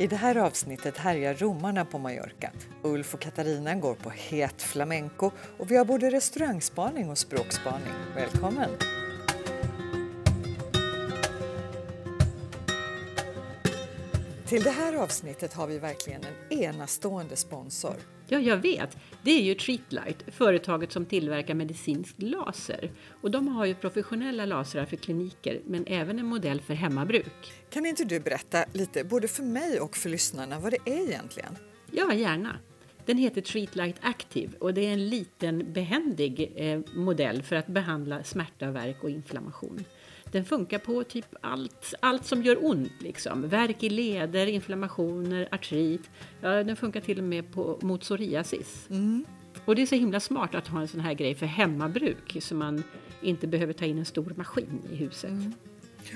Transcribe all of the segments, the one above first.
I det här avsnittet härjar romarna på Mallorca. Ulf och Katarina går på het flamenco och vi har både restaurangspaning och språkspaning. Välkommen! Till det här avsnittet har vi verkligen en enastående sponsor. Ja, jag vet. Det är ju Treatlight, företaget som tillverkar medicinsk laser. Och de har ju professionella lasrar för kliniker, men även en modell för hemmabruk. Kan inte du berätta lite, både för mig och för lyssnarna, vad det är egentligen? Ja, gärna. Den heter Treatlight Active och det är en liten behändig eh, modell för att behandla smärta, värk och inflammation. Den funkar på typ allt, allt som gör ont. Liksom. Värk i leder, inflammationer, artrit. Ja, den funkar till och med på, mot psoriasis. Mm. Och det är så himla smart att ha en sån här grej för hemmabruk så man inte behöver ta in en stor maskin i huset. Mm.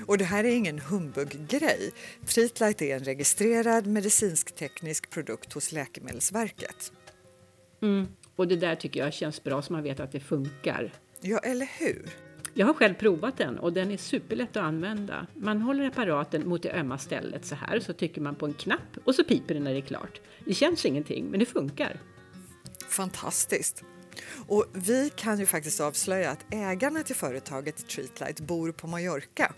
Och det här är ingen humbug-grej. Treatlight är en registrerad medicinsk-teknisk produkt hos Läkemedelsverket. Mm. Och det där tycker jag känns bra så man vet att det funkar. Ja, eller hur? Jag har själv provat den och den är superlätt att använda. Man håller apparaten mot det ömma stället så här, så trycker man på en knapp och så piper det när det är klart. Det känns ingenting, men det funkar. Fantastiskt! Och vi kan ju faktiskt avslöja att ägarna till företaget Treatlight bor på Mallorca.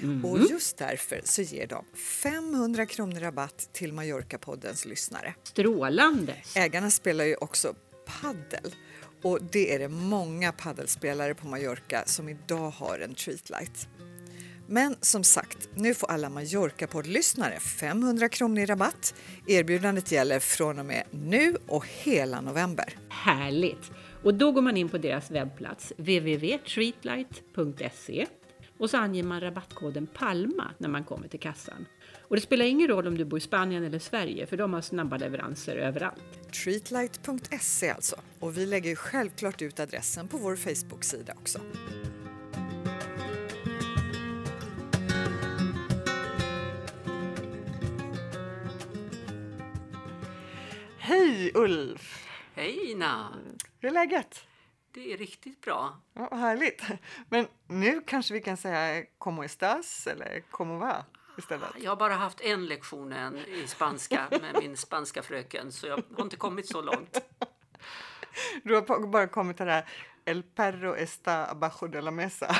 Mm. Och just därför så ger de 500 kronor rabatt till Mallorca-poddens lyssnare. Strålande! Ägarna spelar ju också paddel och det är det många paddelspelare på Mallorca som idag har en treatlight. Men som sagt, nu får alla Mallorca-poddlyssnare 500 kronor i rabatt. Erbjudandet gäller från och med nu och hela november. Härligt! Och då går man in på deras webbplats www.treatlight.se och så anger man rabattkoden PALMA när man kommer till kassan. Och det spelar ingen roll om du bor i Spanien eller Sverige för de har snabba leveranser överallt. Treatlight.se alltså. Och vi lägger självklart ut adressen på vår Facebook-sida också. Hej Ulf! Hej Ina! Hur är läget? Det är riktigt bra. Ja, härligt. Men nu kanske vi kan säga como estás eller como va? Istället? Jag har bara haft en lektion än i spanska med min spanska fröken så jag har inte kommit så långt. Du har bara kommit till det här El perro está abajo de la mesa.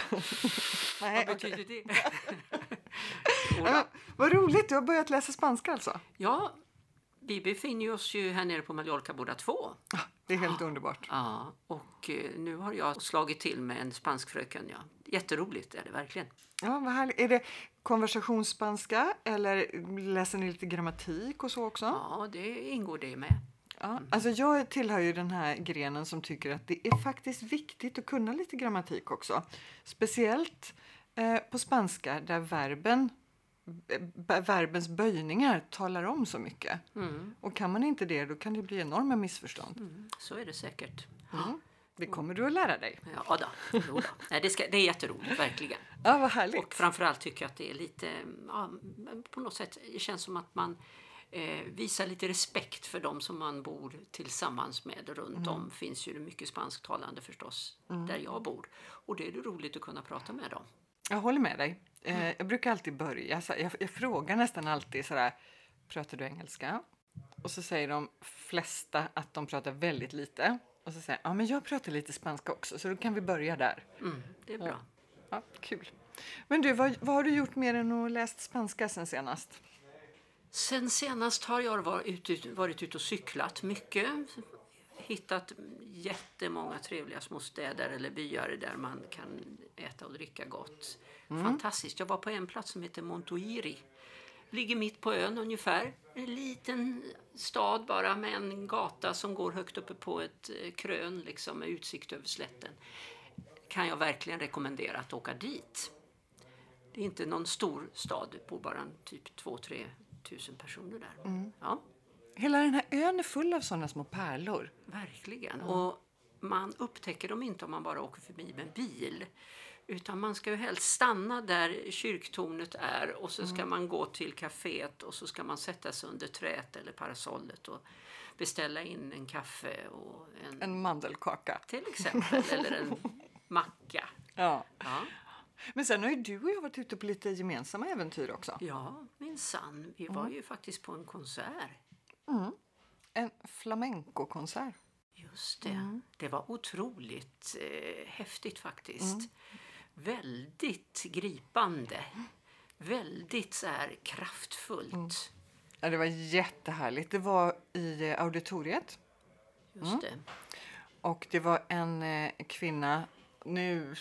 Nej, vad betyder okay. det? ja, vad roligt, du har börjat läsa spanska alltså? Ja, vi befinner oss ju här nere på Mallorca båda två. Det är helt ja. underbart. Ja, och eh, nu har jag slagit till med en spansk fröken. Ja. Jätteroligt är det verkligen. Ja, vad härligt. Är det konversationsspanska eller läser ni lite grammatik och så också? Ja, det ingår det med. Ja, mm. alltså jag tillhör ju den här grenen som tycker att det är faktiskt viktigt att kunna lite grammatik också. Speciellt eh, på spanska där verben verbens böjningar talar om så mycket. Mm. Och kan man inte det då kan det bli enorma missförstånd. Mm, så är det säkert. Mm. Det kommer du att lära dig. Ja, då. Då. Nej, det, ska, det är jätteroligt, verkligen. Ja, vad härligt. Och framförallt tycker jag att det är lite, ja, på något sätt, det känns som att man eh, visar lite respekt för dem som man bor tillsammans med. Runt mm. om finns ju mycket spansktalande förstås, mm. där jag bor. Och det är det roligt att kunna prata med dem. Jag håller med dig. Eh, jag brukar alltid börja, så jag, jag frågar nästan alltid sådär, pratar du engelska? Och så säger de flesta att de pratar väldigt lite. Och så säger ja men jag pratar lite spanska också, så då kan vi börja där. Mm, det är bra. Ja, ja kul. Men du, vad, vad, har du gjort mer än att läst spanska sen senast? Sen senast har jag varit ute, varit ute och cyklat mycket. Hittat jättemånga trevliga små städer eller byar där man kan äta och dricka gott. Mm. Fantastiskt. Jag var på en plats som heter Montoiri. Ligger mitt på ön ungefär. En liten stad bara med en gata som går högt uppe på ett eh, krön liksom med utsikt över slätten. Kan jag verkligen rekommendera att åka dit. Det är inte någon stor stad, det bor bara typ 2-3 tusen personer där. Mm. Ja. Hela den här ön är full av sådana små pärlor. Verkligen. Mm. Och man upptäcker dem inte om man bara åker förbi med bil. Utan man ska ju helst stanna där kyrktornet är och så ska mm. man gå till kaféet och så ska man sätta sig under träet eller parasollet och beställa in en kaffe och en, en mandelkaka. Till exempel, eller en macka. Ja. ja. Men sen har ju du och jag varit ute på lite gemensamma äventyr också. Ja, minsann. Vi var ju faktiskt på en konsert. En flamencokonsert. Just det. Det var otroligt eh, häftigt faktiskt. Väldigt gripande. Väldigt så här kraftfullt. Ja, det var jättehärligt. Det var i eh, auditoriet. Just det. Och det var en eh, kvinna, nu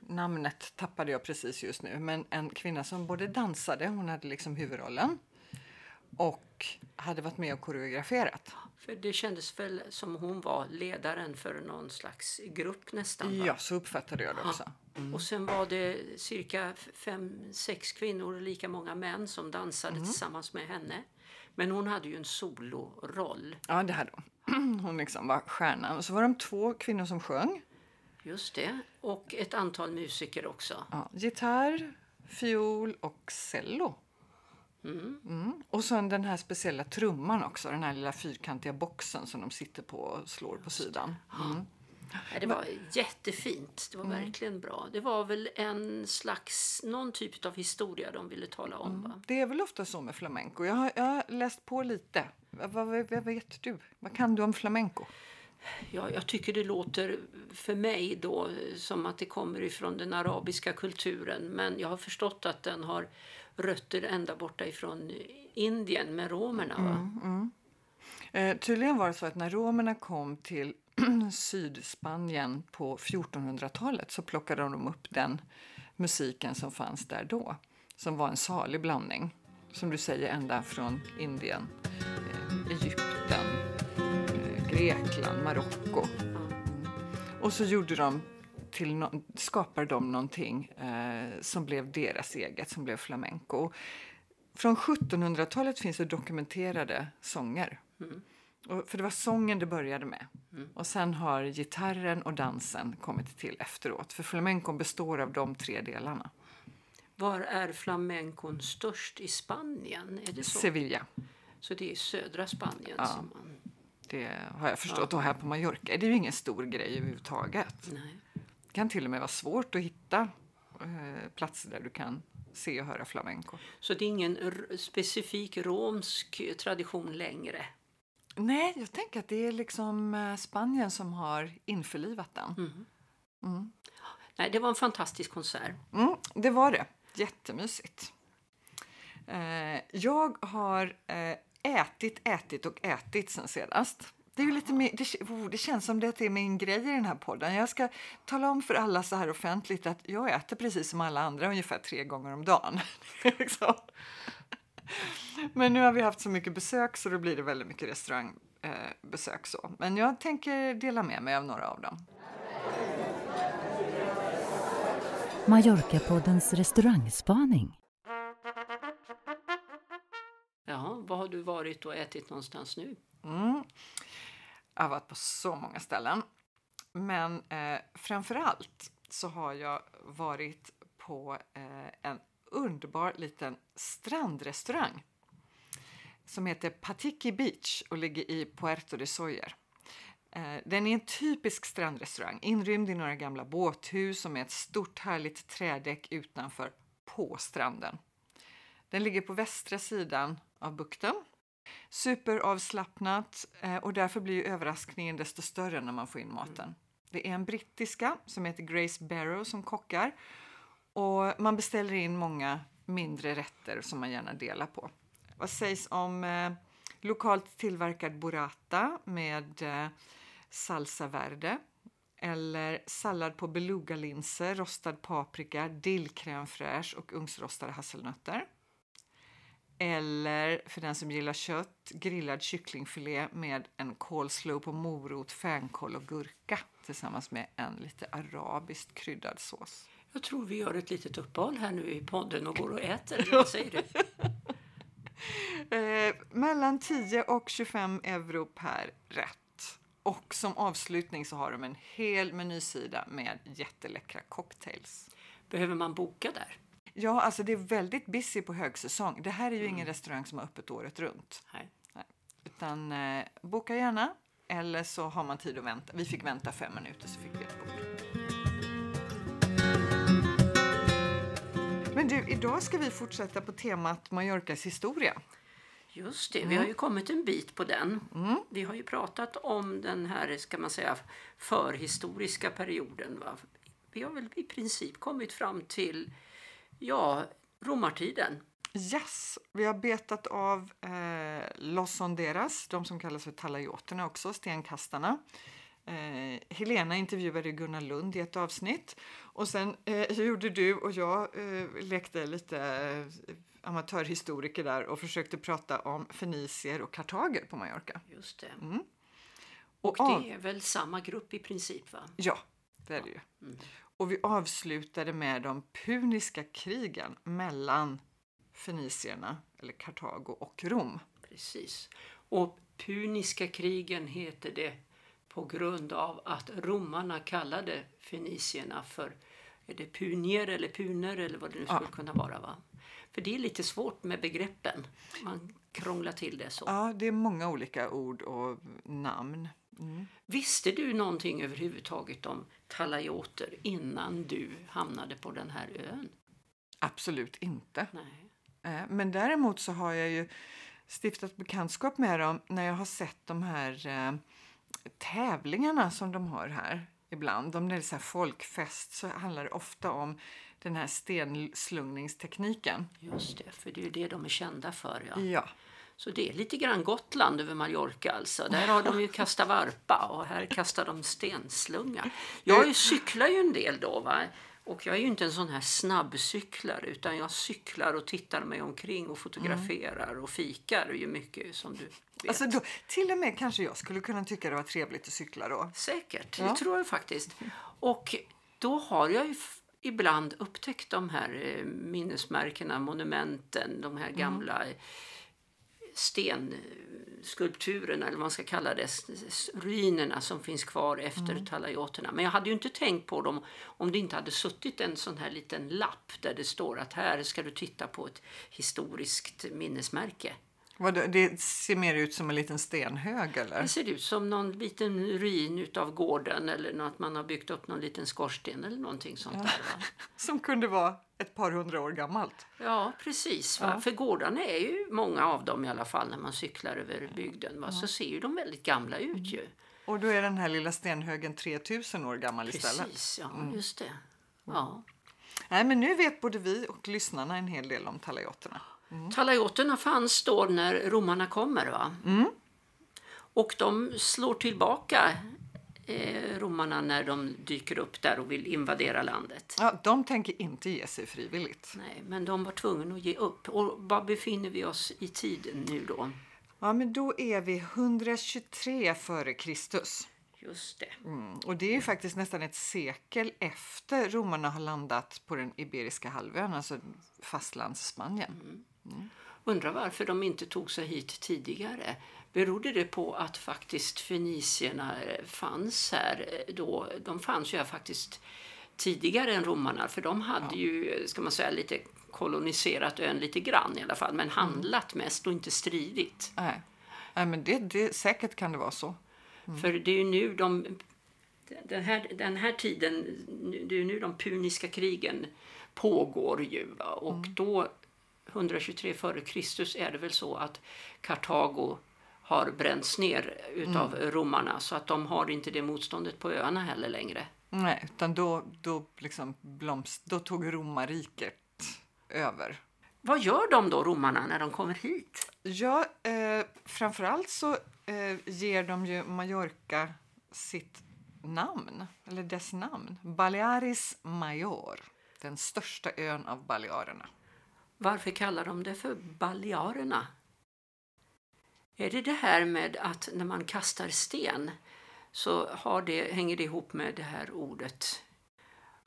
namnet tappade jag precis just nu, men en kvinna som både dansade, hon hade liksom huvudrollen, och hade varit med och koreograferat. För det kändes väl som hon var ledaren för någon slags grupp nästan. va? Ja, så uppfattade jag det också. Och sen var det cirka fem, sex kvinnor och lika många män som dansade tillsammans med henne. Men hon hade ju en soloroll. Ja, det hade hon. Hon liksom var stjärnan. Och så var de två kvinnor som sjöng. Just det. Och ett antal musiker också. Ja, gitarr, fiol och cello. Mm. Och sen den här speciella trumman också, den här lilla fyrkantiga boxen som de sitter på och slår på sidan. Mm. Ja, det var jättefint. Det var verkligen bra. Det var väl en slags, någon typ av historia de ville tala om. Va? Det är väl ofta så med flamenco. Jag har, jag har läst på lite. Vad, vad, vad vet du? Vad kan du om flamenco? Ja, jag tycker det låter för mig då som att det kommer ifrån den arabiska kulturen. Men jag har förstått att den har rötter ända borta ifrån Indien med romerna. Va? Eh, tydligen var det så att när romerna kom till Sydspanien på 1400-talet så plockade de upp den musiken som fanns där då. Som var en salig blandning. Som du säger, ända från Indien, eh, Egypten, eh, Grekland, Marocko. Och så gjorde de till no- skapade de någonting eh, som blev deras eget, som blev flamenco. Från 1700-talet finns det dokumenterade sånger. Och, för det var sången det började med. Och sen har gitarren och dansen kommit till efteråt. För flamencon består av de tre delarna. Var är flamencon störst i Spanien? Är det så? Sevilla, Så det är södra Spanien Ja. som man... det har jag förstått. Och här på Mallorca är det ju ingen stor grej överhuvudtaget. Nej. Kan till och med vara svårt att hitta eh, platser där du kan se och höra flamenco. Så det är ingen specifik romsk tradition längre? Nej, jag tänker att det är liksom eh, Spanien som har införlivat den. Nej, det var en fantastisk konsert. Mm, det var det. Jättemysigt. Eh, jag har eh, ätit, ätit och ätit sen senast. Det, är ju lite mer, det, oh, det känns som det är min grej i den här podden. Jag ska tala om för alla så här offentligt att jag äter precis som alla andra ungefär tre gånger om dagen. Liksom. Men nu har vi haft så mycket besök så då blir det väldigt mycket restaurangbesök. Så. Men jag tänker dela med mig av några av dem. Mallorca-poddens restaurangspaning. Ja, var har du varit och ätit någonstans nu? Mm. Jag har varit på så många ställen. Men eh, framför allt så har jag varit på eh, en underbar liten strandrestaurang som heter Patiki Beach och ligger i Puerto de Soyer. Eh, Den är en typisk strandrestaurang inrymd i några gamla båthus och med ett stort härligt trädäck utanför på stranden. Den ligger på västra sidan av bukten Superavslappnat eh, och därför blir överraskningen desto större när man får in maten. Det är en brittiska som heter Grace Barrow som kockar och man beställer in många mindre rätter som man gärna delar på. Vad sägs om eh, lokalt tillverkad burrata med eh, salsa verde eller sallad på belugalinser, rostad paprika, dill crème fraîche och ugnsrostade hasselnötter. Eller för den som gillar kött, grillad kycklingfilé med en coleslaw på morot, fänkål och gurka tillsammans med en lite arabiskt kryddad sås. Jag tror vi gör ett litet uppehåll här nu i podden och går och äter. Vad säger du? Eh, mellan 10 och 25 euro per rätt. Och som avslutning så har de en hel menysida med jätteläckra cocktails. Behöver man boka där? Ja, alltså det är väldigt busy på högsäsong. Det här är ju ingen restaurang som har öppet året runt. Nej. Utan eh, boka gärna. Eller så har man tid att vänta. Vi fick vänta fem minuter så fick vi ett bord. Men du, idag ska vi fortsätta på temat Mallorcas historia. Just det, vi har ju kommit en bit på den. Vi har ju pratat om den här, ska man säga, förhistoriska perioden. Va? Vi har väl i princip kommit fram till, ja, romartiden. Yes, vi har betat av eh, Los Sonderas, de som kallas för talayoterna också, stenkastarna. Eh, Helena intervjuade Gunnar Lund i ett avsnitt och sen eh, gjorde du och jag eh, lekte lite eh, amatörhistoriker där och försökte prata om fenicier och kartager på Mallorca. Just det. Och Och av- det är väl samma grupp i princip? va? Ja, det är det ju. Och vi avslutade med de puniska krigen mellan fenicierna, eller Kartago och Rom. Precis. Och puniska krigen heter det på grund av att romarna kallade fenicierna för är det punier eller puner eller vad det nu skulle kunna vara. Va? För det är lite svårt med begreppen. Man krånglar till det så. Ja, det är många olika ord och namn. Visste du någonting överhuvudtaget om talayoter innan du hamnade på den här ön? Absolut inte. Nej. Eh, Men däremot så har jag ju stiftat bekantskap med dem när jag har sett de här eh, tävlingarna som de har här ibland. Om det är så här folkfest så handlar det ofta om den här stenslungningstekniken. Just det, för det är ju det de är kända för. Ja. Ja. Så det är lite grann Gotland över Mallorca alltså. Där har de ju kastat varpa och här kastar de stenslunga. Jag ju cyklar ju en del då va. Och jag är ju inte en sån här snabbcyklare utan jag cyklar och tittar mig omkring och fotograferar och fikar ju mycket som du vet. Alltså då, till och med kanske jag skulle kunna tycka det var trevligt att cykla då. Säkert, Ja. det tror jag faktiskt. Och då har jag ju ibland upptäckt de här eh, minnesmärkena, monumenten, de här gamla eh, stenskulpturerna, eller vad man ska kalla det, ruinerna som finns kvar efter talayoterna. Men jag hade ju inte tänkt på dem om det inte hade suttit en sån här liten lapp där det står att här ska du titta på ett historiskt minnesmärke. Vad, det- ser mer ut som en liten stenhög eller? Det ser ut som någon liten ruin utav gården eller något man har byggt upp någon liten skorsten eller någonting sånt där. Va? Som kunde vara ett par hundra år gammalt. Ja, precis. Va? För gårdarna är ju många av dem i alla fall när man cyklar över bygden. Va? Så ser ju de väldigt gamla ut ju. Och då är den här lilla stenhögen 3000 år gammal istället. Precis, ja just det. Ja. Nej, men nu vet både vi och lyssnarna en hel del om talayoterna. Talayoterna fanns då när romarna kommer. Va? Och de slår tillbaka eh, romarna när de dyker upp där och vill invadera landet. Ja, de tänker inte ge sig frivilligt. Nej, men de var tvungna att ge upp. Och var befinner vi oss i tiden nu då? Ja, men då är vi 123 före Kristus. Just det. Mm. Och det är faktiskt nästan ett sekel efter romarna har landat på den Iberiska halvön, alltså fastlandsspanien. Undrar varför de inte tog sig hit tidigare. Berodde det på att faktiskt fenicierna eh, fanns här eh, då? De fanns ju här faktiskt tidigare än romarna för de hade ju, ska man säga, lite koloniserat ön lite grann i alla fall men handlat mest och inte stridit. Nej. Nej, men det, det, säkert kan det vara så. För det är ju nu de den här, den här tiden, det är ju nu de puniska krigen pågår ju. Och då, 123 före Kristus, är det väl så att Kartago har bränts ner utav romarna så att de har inte det motståndet på öarna heller längre. Nej, utan då, då, liksom blomst, då tog romarriket över. Vad gör de då, romarna, när de kommer hit? Ja, eh, framförallt så eh, ger de ju Mallorca sitt namn, eller dess namn. Balearis Major, den största ön av Balearerna. Varför kallar de det för Balearerna? Är det det här med att när man kastar sten så har det, hänger det ihop med det här ordet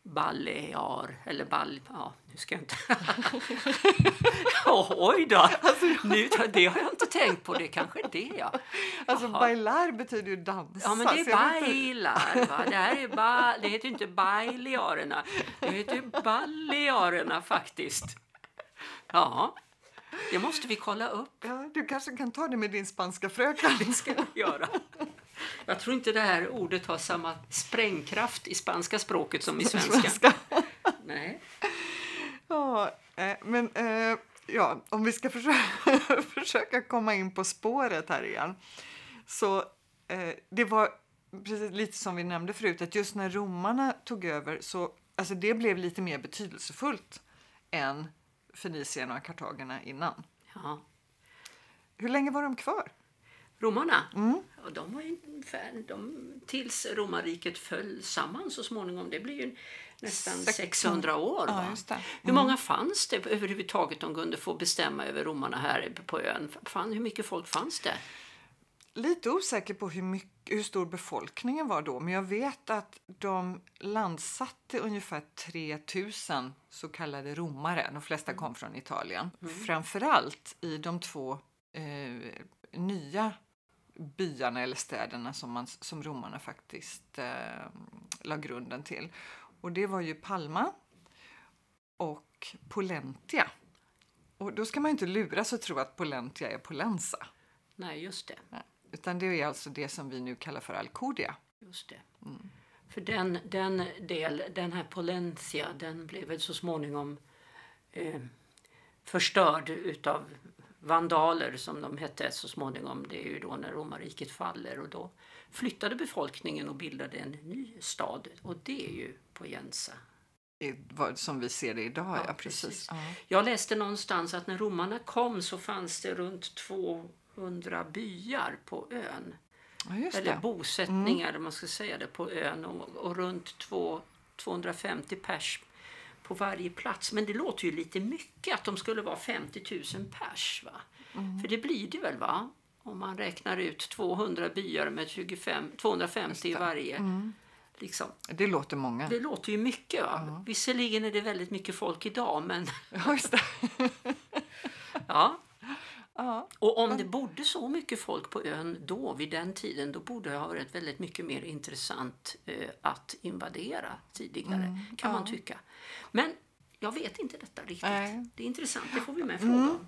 Balear, eller bal... Ja, nu ska jag inte... Ja, Oj då! Nu, det har jag inte tänkt på. Det kanske är det, ja. Alltså bailar betyder ju dansa. Ja, men det är bailar. Va? Det, här är ba, det heter ju inte Balearerna. Det heter ju Balearerna faktiskt. Ja, det måste vi kolla upp. Ja, du kanske kan ta det med din spanska fröken. Det ska vi göra. Jag tror inte det här ordet har samma sprängkraft i spanska språket som i svenska. Svenska. Nej. Ja, eh, men eh, ja, om vi ska försöka, försöka komma in på spåret här igen. Så eh, det var precis lite som vi nämnde förut att just när romarna tog över så alltså det blev lite mer betydelsefullt än Fenicien och Kartagerna innan. Ja. Hur länge var de kvar? Romarna, ja, de var ungefär, de, tills romarriket föll samman så småningom. Det blir ju nästan 600 600 år. Ja, det. Hur många fanns det överhuvudtaget de kunde få bestämma över romarna här på ön? Fan, hur mycket folk fanns det? Lite osäker på hur, mycket, hur stor befolkningen var då, men jag vet att de landsatte ungefär 3000 så kallade romare. De flesta kom från Italien. Framförallt i de två eh, nya byarna eller städerna som, man, som romarna faktiskt eh, la grunden till. Och det var ju Palma och Pollentia. Och då ska man inte luras och tro att Pollentia är Polensa. Nej, just det. Nej, Utan det är alltså det som vi nu kallar för Alcudia. Just det. För den, den del, den här Polentia, den blev väl så småningom eh, förstörd utav vandaler som de hette så småningom. Det är ju då när romarriket faller och då flyttade befolkningen och bildade en ny stad och det är ju Poyensa. Vad- Som vi ser det idag, ja, Ja, precis. Ja. Jag läste någonstans att när romarna kom så fanns det runt 200 byar på ön. Ja, eller bosättningar, om man ska säga det, på ön och, och runt två, 250 pers på varje plats. Men det låter ju lite mycket att de skulle vara 50 000 pers. Va? För det blir det väl, va? Om man räknar ut 200 byar med 25, 250 i varje. Liksom. Det låter många. Det låter ju mycket. Va? Visserligen är det väldigt mycket folk idag, men Ja, just det. ja. Ja. Och om det bodde så mycket folk på ön då, vid den tiden, då borde det ha varit väldigt mycket mer intressant eh, att invadera tidigare, kan man tycka. Men jag vet inte detta riktigt. Nej. Det är intressant, det får vi med fråga om.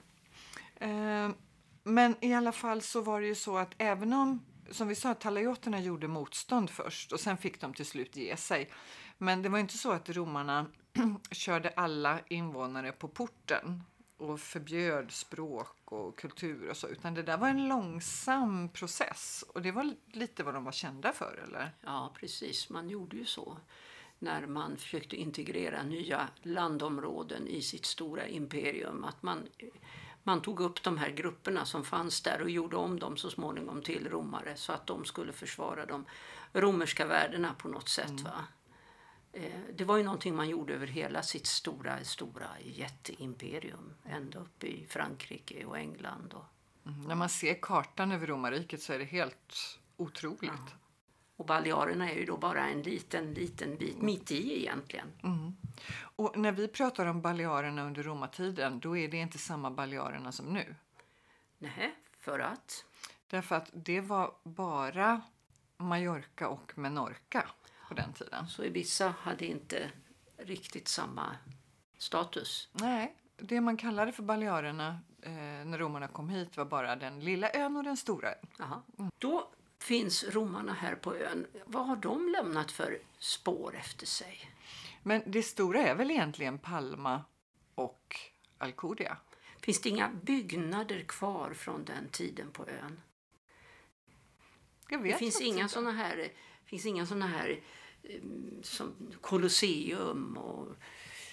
Eh, Men i alla fall så var det ju så att även om, som vi sa, talajoterna gjorde motstånd först och sen fick de till slut ge sig. Men det var inte så att romarna körde alla invånare på porten och förbjöd språk och kultur och så, utan det där var en långsam process och det var lite vad de var kända för, eller? Ja, precis. Man gjorde ju så när man försökte integrera nya landområden i sitt stora imperium. Att man, man tog upp de här grupperna som fanns där och gjorde om dem så småningom till romare så att de skulle försvara de romerska värdena på något sätt. Va? Eh, Det var ju någonting man gjorde över hela sitt stora, stora jätteimperium. Ända upp i Frankrike och England. Och, Mm. När man ser kartan över romarriket så är det helt otroligt. och Balearerna är ju då bara en liten, liten bit mitt i egentligen. Och när vi pratar om balearerna under romartiden, då är det inte samma balearerna som nu. Nej, för att? Därför att det var bara Mallorca och Menorca på den tiden. Så Ibiza hade inte riktigt samma status. Nej, det man kallade för Balearerna eh, när romarna kom hit var bara den lilla ön och den stora ön. Aha. Då finns romarna här på ön. Vad har de lämnat för spår efter sig? Men det stora är väl egentligen Palma och Alcudia. Finns det inga byggnader kvar från den tiden på ön? Det finns inga inte. såna här, finns inga såna här som Colosseum och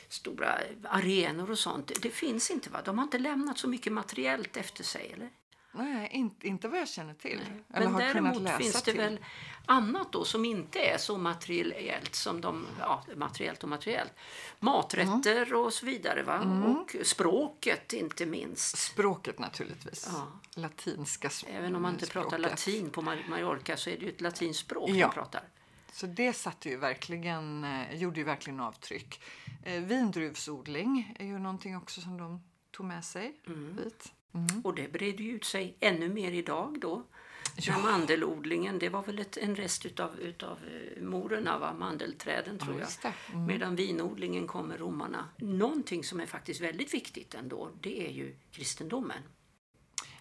stora arenor och sånt. Det, finns inte va? De har inte lämnat så mycket materiellt efter sig eller? Nej, inte, inte vad jag känner till. Eller Men däremot läsa finns det till. väl annat då som inte är så materiellt som de, ja materiellt och materiellt. Maträtter Mm. och så vidare va? Och språket inte minst. Språket naturligtvis. Ja. Latinska s- Även om man inte pratar språket. latin på Ma- Mallorca så är det ju ett latinskt språk Ja. man pratar. Så det satte ju verkligen, eh, gjorde ju verkligen avtryck. Eh, vindruvsodling är ju någonting också som de tog med sig hit. Och det breder ju ut sig ännu mer idag då. Ja. Mandelodlingen, det var väl ett, en rest utav, utav eh, morerna, va? mandelträden tror jag. just det. Mm. Medan vinodlingen kommer romarna. Någonting som är faktiskt väldigt viktigt ändå, det är ju kristendomen.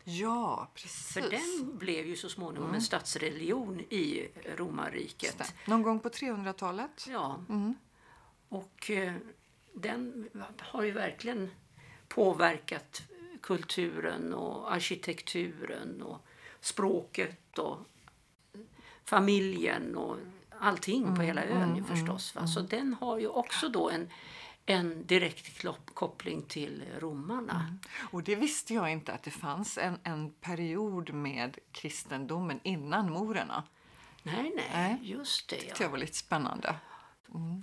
Ja, precis. För den blev ju så småningom en statsreligion i romarriket. Någon gång på 300-talet. Ja. Och eh, den har ju verkligen påverkat kulturen och arkitekturen och språket och familjen och allting på hela ön ju förstås. Va? Så den har ju också då en, en direkt koppling till romarna. Och det visste jag inte att det fanns en, en period med kristendomen innan morerna. Nej, nej, Nej. just det. Det Ja. var lite spännande.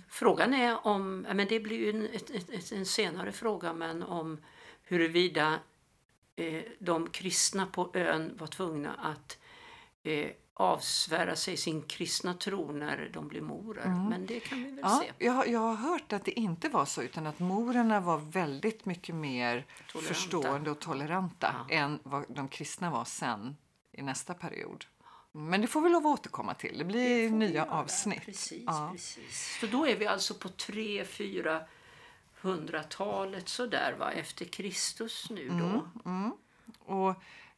Frågan är om, men det blir ju en, ett, en senare fråga, men om huruvida eh, de kristna på ön var tvungna att eh, avsvära sig sin kristna tro när de blev morer. Men det kan vi väl Ja, se. jag, jag har hört att det inte var så utan att morerna var väldigt mycket mer Toleranta. förstående och toleranta än vad de kristna var sen i nästa period. Men det får vi lov att återkomma till. Det blir Det nya avsnitt. Precis, Ja. precis. Så då är vi alltså på 3 4 hundratalet sådär va, efter Kristus nu då. Och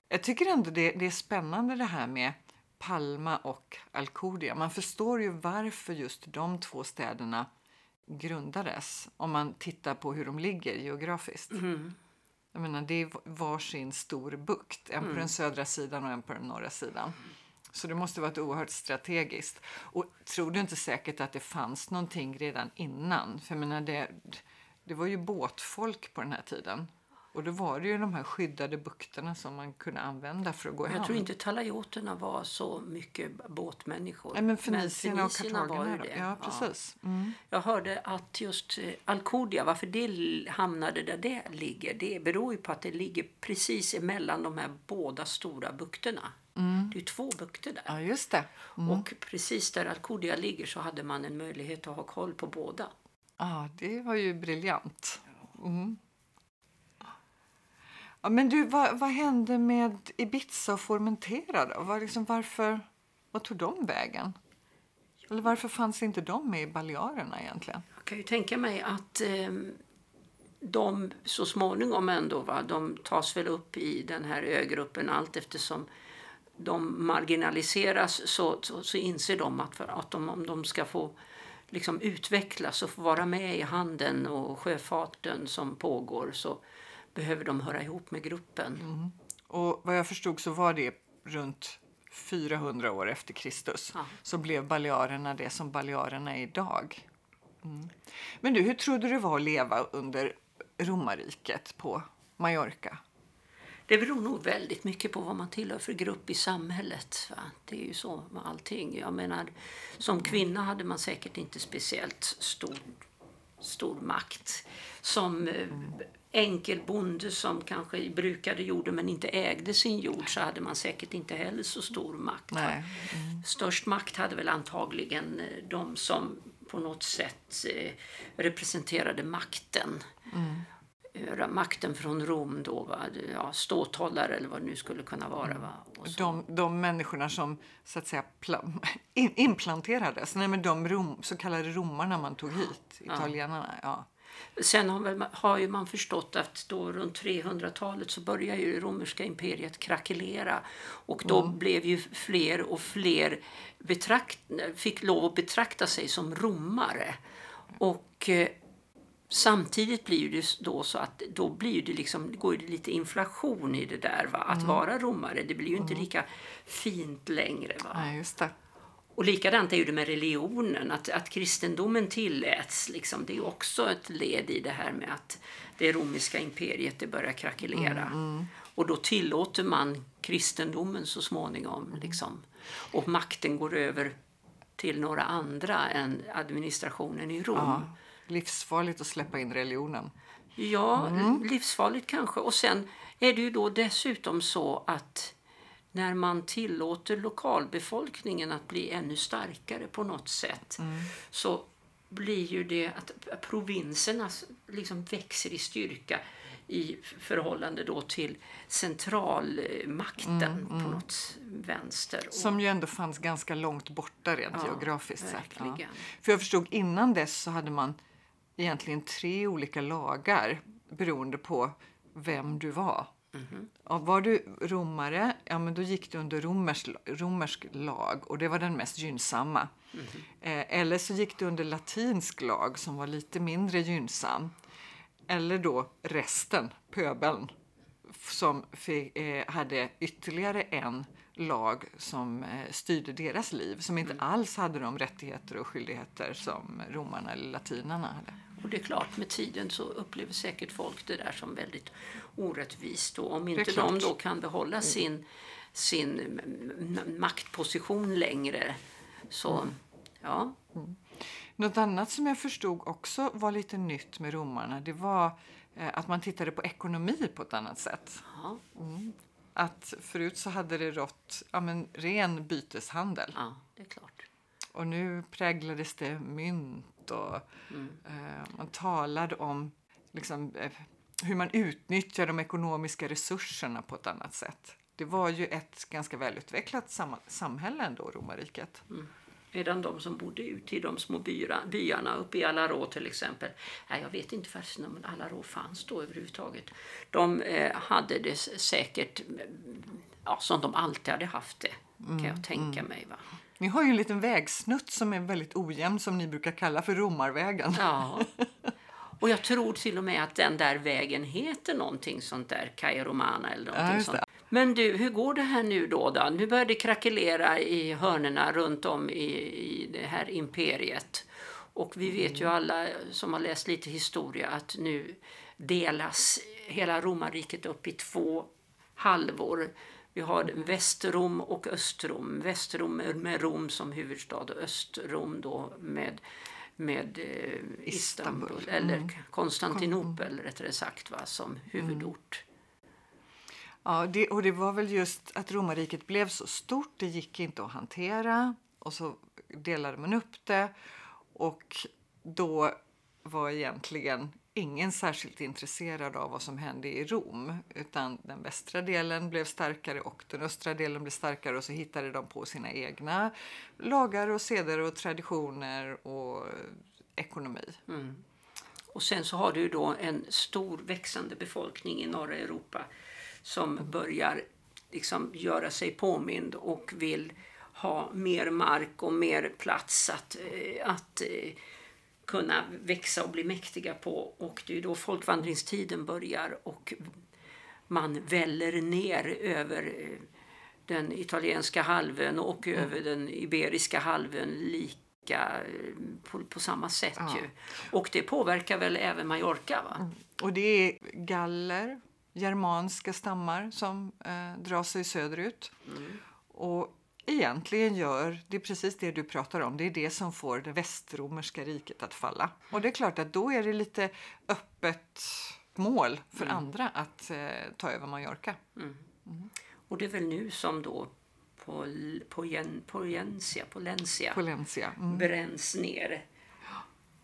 jag tycker ändå det, det är spännande det här med Palma och Alcudia. Man förstår ju varför just de två städerna grundades om man tittar på hur de ligger geografiskt. Jag menar, det är varsin stor bukt, en på den södra sidan och en på den norra sidan. Så det måste varit oerhört strategiskt. Och tror du inte säkert att det fanns någonting redan innan? För jag menar, det, det var ju båtfolk på den här tiden. Och då var det ju de här skyddade bukterna som man kunde använda för att gå i Jag hamn. tror inte talajoterna var så mycket båtmänniskor. Nej, men fenicierna och kartagerna. Ja, precis. Mm. Jag hörde att just eh, Alcudia, varför det hamnade där det ligger, det beror ju på att det ligger precis emellan de här båda stora bukterna. Det är två bukter där. Ja, just det. Och precis där Alcudia ligger så hade man en möjlighet att ha koll på båda. Ja, det var ju briljant. Mm. Ja, men du, vad, vad hände med Ibiza och Formentera då? Var liksom, varför, vad tog de vägen? Eller varför fanns inte de med i Balearerna egentligen? Jag kan ju tänka mig att eh, de så småningom ändå, va, de tas väl upp i den här ögruppen allt eftersom de marginaliseras så, så, så inser de att, för att de, om de ska få liksom utvecklas och få vara med i handeln och sjöfarten som pågår så behöver de höra ihop med gruppen. Och vad jag förstod så var det runt 400 år efter Kristus Ja. så blev Balearerna det som Balearerna är idag. Mm. Men du, hur trodde du det var att leva under romarriket på Mallorca? Det beror nog väldigt mycket på vad man tillhör för grupp i samhället. Va? Det är ju så med allting. Jag menar, som kvinna hade man säkert inte speciellt stor, stor makt. Som eh, enkel bonde som kanske brukade jorden men inte ägde sin jord så hade man säkert inte heller så stor makt. va? Nej. Störst makt hade väl antagligen eh, de som på något sätt eh, representerade makten. Eh, Makten från Rom då, va? Ja, ståthållare eller vad det nu skulle kunna vara. Va? Och så. De, de människorna som så att säga in, implanterades, nej men de rom, så kallade romarna man tog hit, italienarna. Ja. Sen har, väl, har ju man förstått att då runt 300-talet så börjar ju romerska imperiet krackelera och då blev ju fler och fler betrakt, fick lov att betrakta sig som romare. Och eh, samtidigt blir det då så att då blir det liksom, går det lite inflation i det där. Va? Att vara romare, det blir ju inte lika fint längre. Va? Nej, just det. Och likadant är det med religionen, att, att kristendomen tilläts. Liksom, det är också ett led i det här med att det romerska imperiet det börjar krackelera. Och då tillåter man kristendomen så småningom. Liksom. Och makten går över till några andra än administrationen i Rom. Ja. Livsfarligt att släppa in religionen. Ja, livsfarligt kanske. Och sen är det ju då dessutom så att när man tillåter lokalbefolkningen att bli ännu starkare på något sätt så blir ju det att provinserna liksom växer i styrka i förhållande då till centralmakten på något vänster. Som ju ändå fanns ganska långt borta rent Ja, geografiskt sett. verkligen. För jag förstod innan dess så hade man egentligen tre olika lagar beroende på vem du var Och var du romare, ja men då gick du under romersk, romersk lag och det var den mest gynnsamma. Eh, eller så gick du under latinsk lag som var lite mindre gynnsam. Eller då resten, pöbeln, som fick, eh, hade ytterligare en lag som eh, styrde deras liv, som inte alls hade de rättigheter och skyldigheter som romarna eller latinarna hade. Och det är klart, med tiden så upplever säkert folk det där som väldigt orättvist. Och om inte de då kan behålla sin, sin m- maktposition längre så, ja. Något annat som jag förstod också var lite nytt med romarna, det var eh, att man tittade på ekonomi på ett annat sätt. ja, Att förut så hade det rått ja, men, ren byteshandel ja, det är klart. och nu präglades det mynt och eh, man talade om liksom, eh, hur man utnyttjar de ekonomiska resurserna på ett annat sätt. Det var ju ett ganska välutvecklat sam- samhälle ändå, romarriket. Medan de som bodde ute i de små byra, byarna, uppe i Alarå till exempel, nej, jag vet inte förresten om Alarå fanns då överhuvudtaget. De eh, hade det säkert mm, ja, som de alltid hade haft det, kan jag tänka mig. Va? Ni har ju en liten vägsnutt som är väldigt ojämn som ni brukar kalla för Romarvägen. Ja. Och jag tror till och med att den där vägen heter någonting sånt där, Caia Romana eller någonting Ja, sånt. Men du, hur går det här nu då? då? Nu börjar det krackelera i hörnerna runt om i, i det här imperiet. Och vi vet Mm. ju alla som har läst lite historia att nu delas hela romarriket upp i två halvor. Vi har Västrom och Östrom. Västrom med Rom som huvudstad och Östrom då med, med eh, Istanbul, Istanbul. eller Konstantinopel rättare sagt va, som huvudort. Ja, det, och det var väl just att romarriket blev så stort, det gick inte att hantera. Och så delade man upp det. Och då var egentligen ingen särskilt intresserad av vad som hände i Rom. Utan den västra delen blev starkare och den östra delen blev starkare. Och så hittade de på sina egna lagar och seder och traditioner och ekonomi. Och sen så har du då en stor växande befolkning i norra Europa som börjar liksom göra sig påmind och vill ha mer mark och mer plats att, eh, att eh, kunna växa och bli mäktiga på. Och det är då folkvandringstiden börjar och man väller ner över eh, den italienska halvön och över den iberiska halvön lika eh, på, på samma sätt. Ju. Och det påverkar väl även Mallorca? Va? Och det är galler, germanska stammar som eh, drar sig söderut. Och egentligen gör det är precis det du pratar om. Det är det som får det västromerska riket att falla. Och det är klart att då är det lite öppet mål för andra att eh, ta över Mallorca. Och det är väl nu som då på, på, Jen, på Jensia, på Lencia, Polencia. Mm. bränns ner.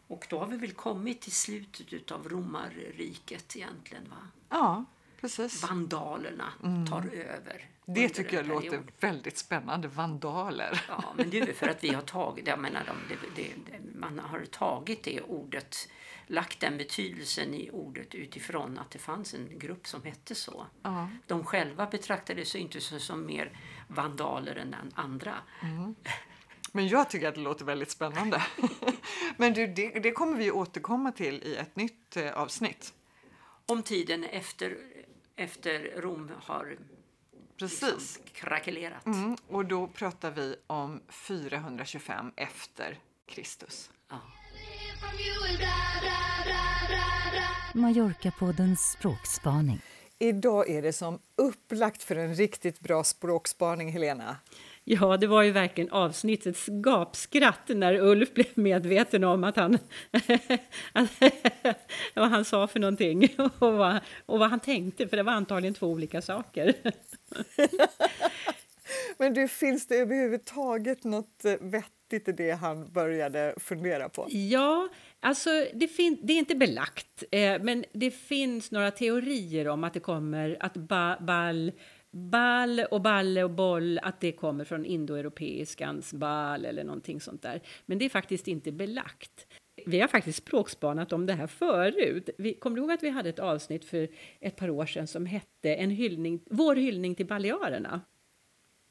Och då har vi väl kommit till slutet av romarriket egentligen. Va? Ja, precis. Vandalerna tar över. Det tycker jag låter väldigt spännande. Vandaler. Ja, men det är väl för att vi har tagit, jag menar, de, det, det, man har tagit det ordet, lagt den betydelsen i ordet utifrån att det fanns en grupp som hette så. Ja. De själva betraktade sig inte som, som mer vandaler än andra. Men jag tycker att det låter väldigt spännande. Men du, det, det kommer vi återkomma till i ett nytt eh, avsnitt. Om tiden efter, efter Rom har Precis. liksom krackelerat. Mm, och då pratar vi om 425 efter Kristus. Ja. Mallorca-poddens språkspaning. Idag är det som upplagt för en riktigt bra språkspaning, Helena. Ja, det var ju verkligen avsnittets gapskratt när Ulf blev medveten om att han, vad han sa för någonting och vad, och vad han tänkte, för det var antagligen två olika saker. Men du, finns det överhuvudtaget något eh, vettigt i det han började fundera på? Ja, alltså det, det är inte belagt, eh, men det finns några teorier om att det kommer att ba- ball, ball och balle och boll, att det kommer från indoeuropeiskans bal eller någonting sånt där. Men det är faktiskt inte belagt. Vi har faktiskt språkspanat om det här förut. Vi, kommer du ihåg att vi hade ett avsnitt för ett par år sedan som hette en hyllning, Vår hyllning till Balearerna?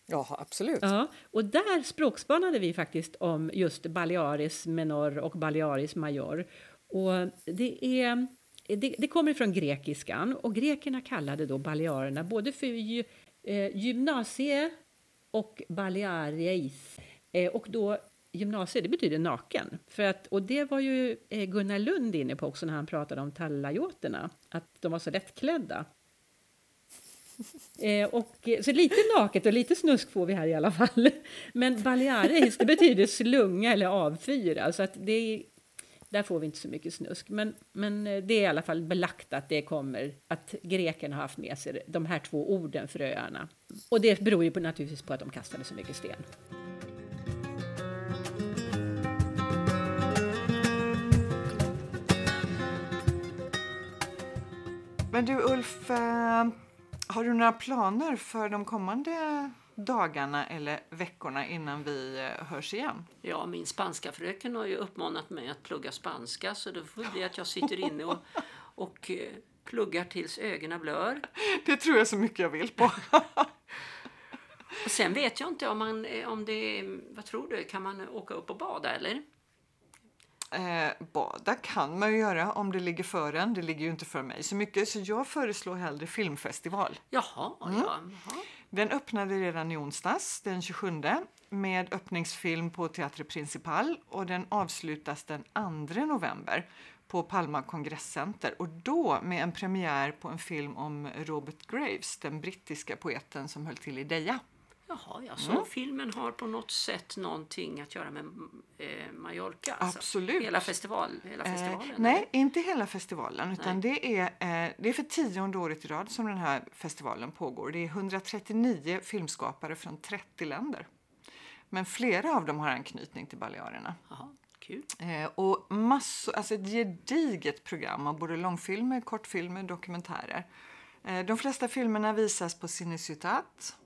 Ja, absolut. Ja, och där språkspanade vi faktiskt om just Balearis menor och Balearis major. Och det, är, det, det kommer från grekiskan och grekerna kallade då Balearerna både för gy, eh, gymnasie och Baleareis. Eh, och då gymnasie, det betyder naken. För att, och det var ju eh, Gunnar Lund inne på också när han pratade om tallajoterna, att de var så lättklädda. Eh, och, eh, så lite naket och lite snusk får vi här i alla fall. Men baleares, det betyder slunga eller avfyra. Så att det, där får vi inte så mycket snusk. Men, men eh, det är i alla fall belagt att det kommer, att grekerna har haft med sig de här två orden för öarna. Och det beror ju på, naturligtvis på att de kastade så mycket sten. Men du Ulf, eh, har du några planer för de kommande dagarna eller veckorna innan vi eh, hörs igen? Ja, min spanska fröken har ju uppmanat mig att plugga spanska så det får bli att jag sitter inne och, och eh, pluggar tills ögonen blör. Det tror jag så mycket jag vill på. Och sen vet jag inte om man, eh, om det, vad tror du, kan man åka upp och bada eller? Eh, bada kan man ju göra om det ligger för en. Det ligger ju inte för mig så mycket. Så jag föreslår hellre filmfestival. Jaha, Mm. ja. Jaha. Den öppnade redan i onsdags, den 27, med öppningsfilm på Teatre Principal och den avslutas den 2 november på Palma kongresscenter och då med en premiär på en film om Robert Graves, den brittiska poeten som höll till i Deja. Jaha, ja, så Mm. filmen har på något sätt någonting att göra med eh, Mallorca? Alltså. Absolut. Hela, festival, hela Eh, festivalen? nej, eller? inte hela festivalen. Utan Nej. det, är, eh, det är för tionde året i rad som den här festivalen pågår. Det är 139 filmskapare från 30 länder. Men flera av dem har anknytning till Balearerna. Kul. Eh, och massor, alltså ett gediget program av både långfilmer, kortfilmer, dokumentärer. Eh, de flesta filmerna visas på Cineciutat,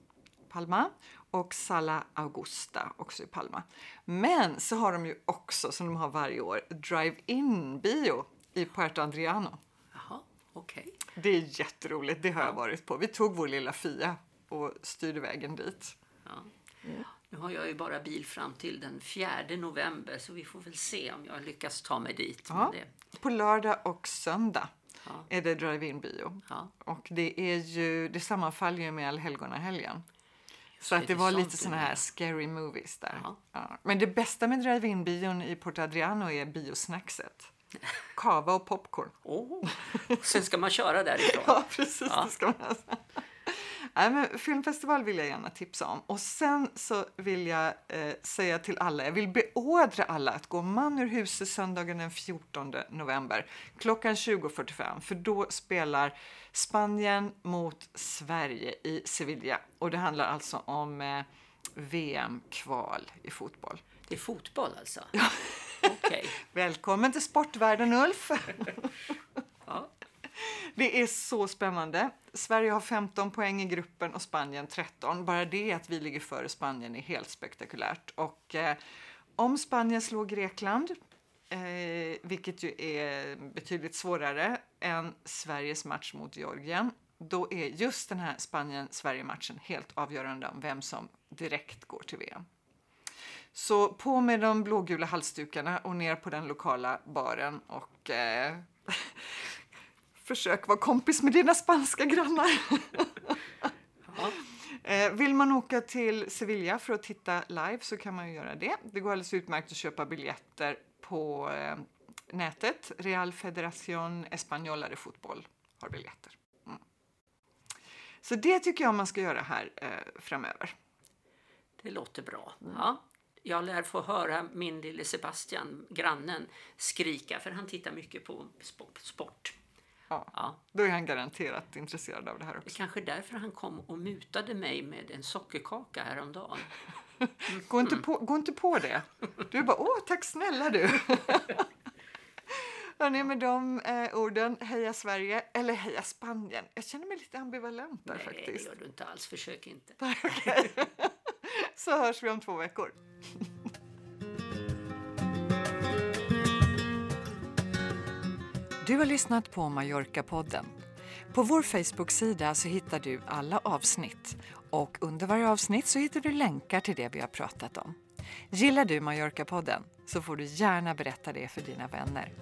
Palma och Sala Augusta, också i Palma. Men så har de ju också, som de har varje år, drive-in bio i Puerto Adriano. Jaha, okej. Det är jätteroligt, det har jag varit på. Vi tog vår lilla Fia och styrde vägen dit. Ja. Nu har jag ju bara bil fram till den 4 november så vi får väl se om jag lyckas ta mig dit. Ja. Det, På lördag och söndag Ja. är det drive-in bio. ja. Och det, är ju, det sammanfaller ju med allhelgonahelgen. Så det, att det det var lite du. här scary movies där. Ja. Ja. Men det bästa med drive-in-bion i Porto Adriano är biosnackset. Kava och popcorn. Oh. Sen ska man köra därifrån. Ja, precis. Ja. Det ska man. Nej, men filmfestival vill jag gärna tipsa om. Och sen så vill jag eh, säga till alla, jag vill beordra alla att gå man ur huset söndagen den 14 november klockan 20.45 för då spelar Spanien mot Sverige i Sevilla. Och det handlar alltså om eh, VM-kval i fotboll. Det är fotboll alltså? Okej. Välkommen till sportvärlden Ulf! Ja. Det är så spännande. Sverige har 15 poäng i gruppen och Spanien 13. Bara det att vi ligger före Spanien är helt spektakulärt. Och eh, om Spanien slår Grekland, eh, vilket ju är betydligt svårare än Sveriges match mot Georgien, då är just den här Spanien-Sverige-matchen helt avgörande om vem som direkt går till VM. Så på med de blågula halsdukarna och ner på den lokala baren och eh, försök vara kompis med dina spanska grannar. Ja. Eh, vill man åka till Sevilla för att titta live så kan man ju göra det. Det går alldeles utmärkt att köpa biljetter på eh, nätet. Real Federación Española de Fotboll har biljetter. Mm. Så det tycker jag man ska göra här eh, framöver. Det låter bra. Ja. Jag lär få höra min lille Sebastian, grannen, skrika för han tittar mycket på sp- sport. Ja. Ja. Då är han garanterat intresserad av det här Det är också. kanske därför han kom och mutade mig med en sockerkaka häromdagen. Gå inte på, gå inte på det. Du är bara, åh tack snälla du. Hörrni, med de eh, orden, heja Sverige eller heja Spanien. Jag känner mig lite ambivalent där Nej, det faktiskt. gör du inte alls. Försök inte. Så hörs vi om två veckor. Du har lyssnat på Mallorca-podden. På vår Facebook-sida så hittar du alla avsnitt och under varje avsnitt så hittar du länkar till det vi har pratat om. Gillar du Mallorca-podden så får du gärna berätta det för dina vänner.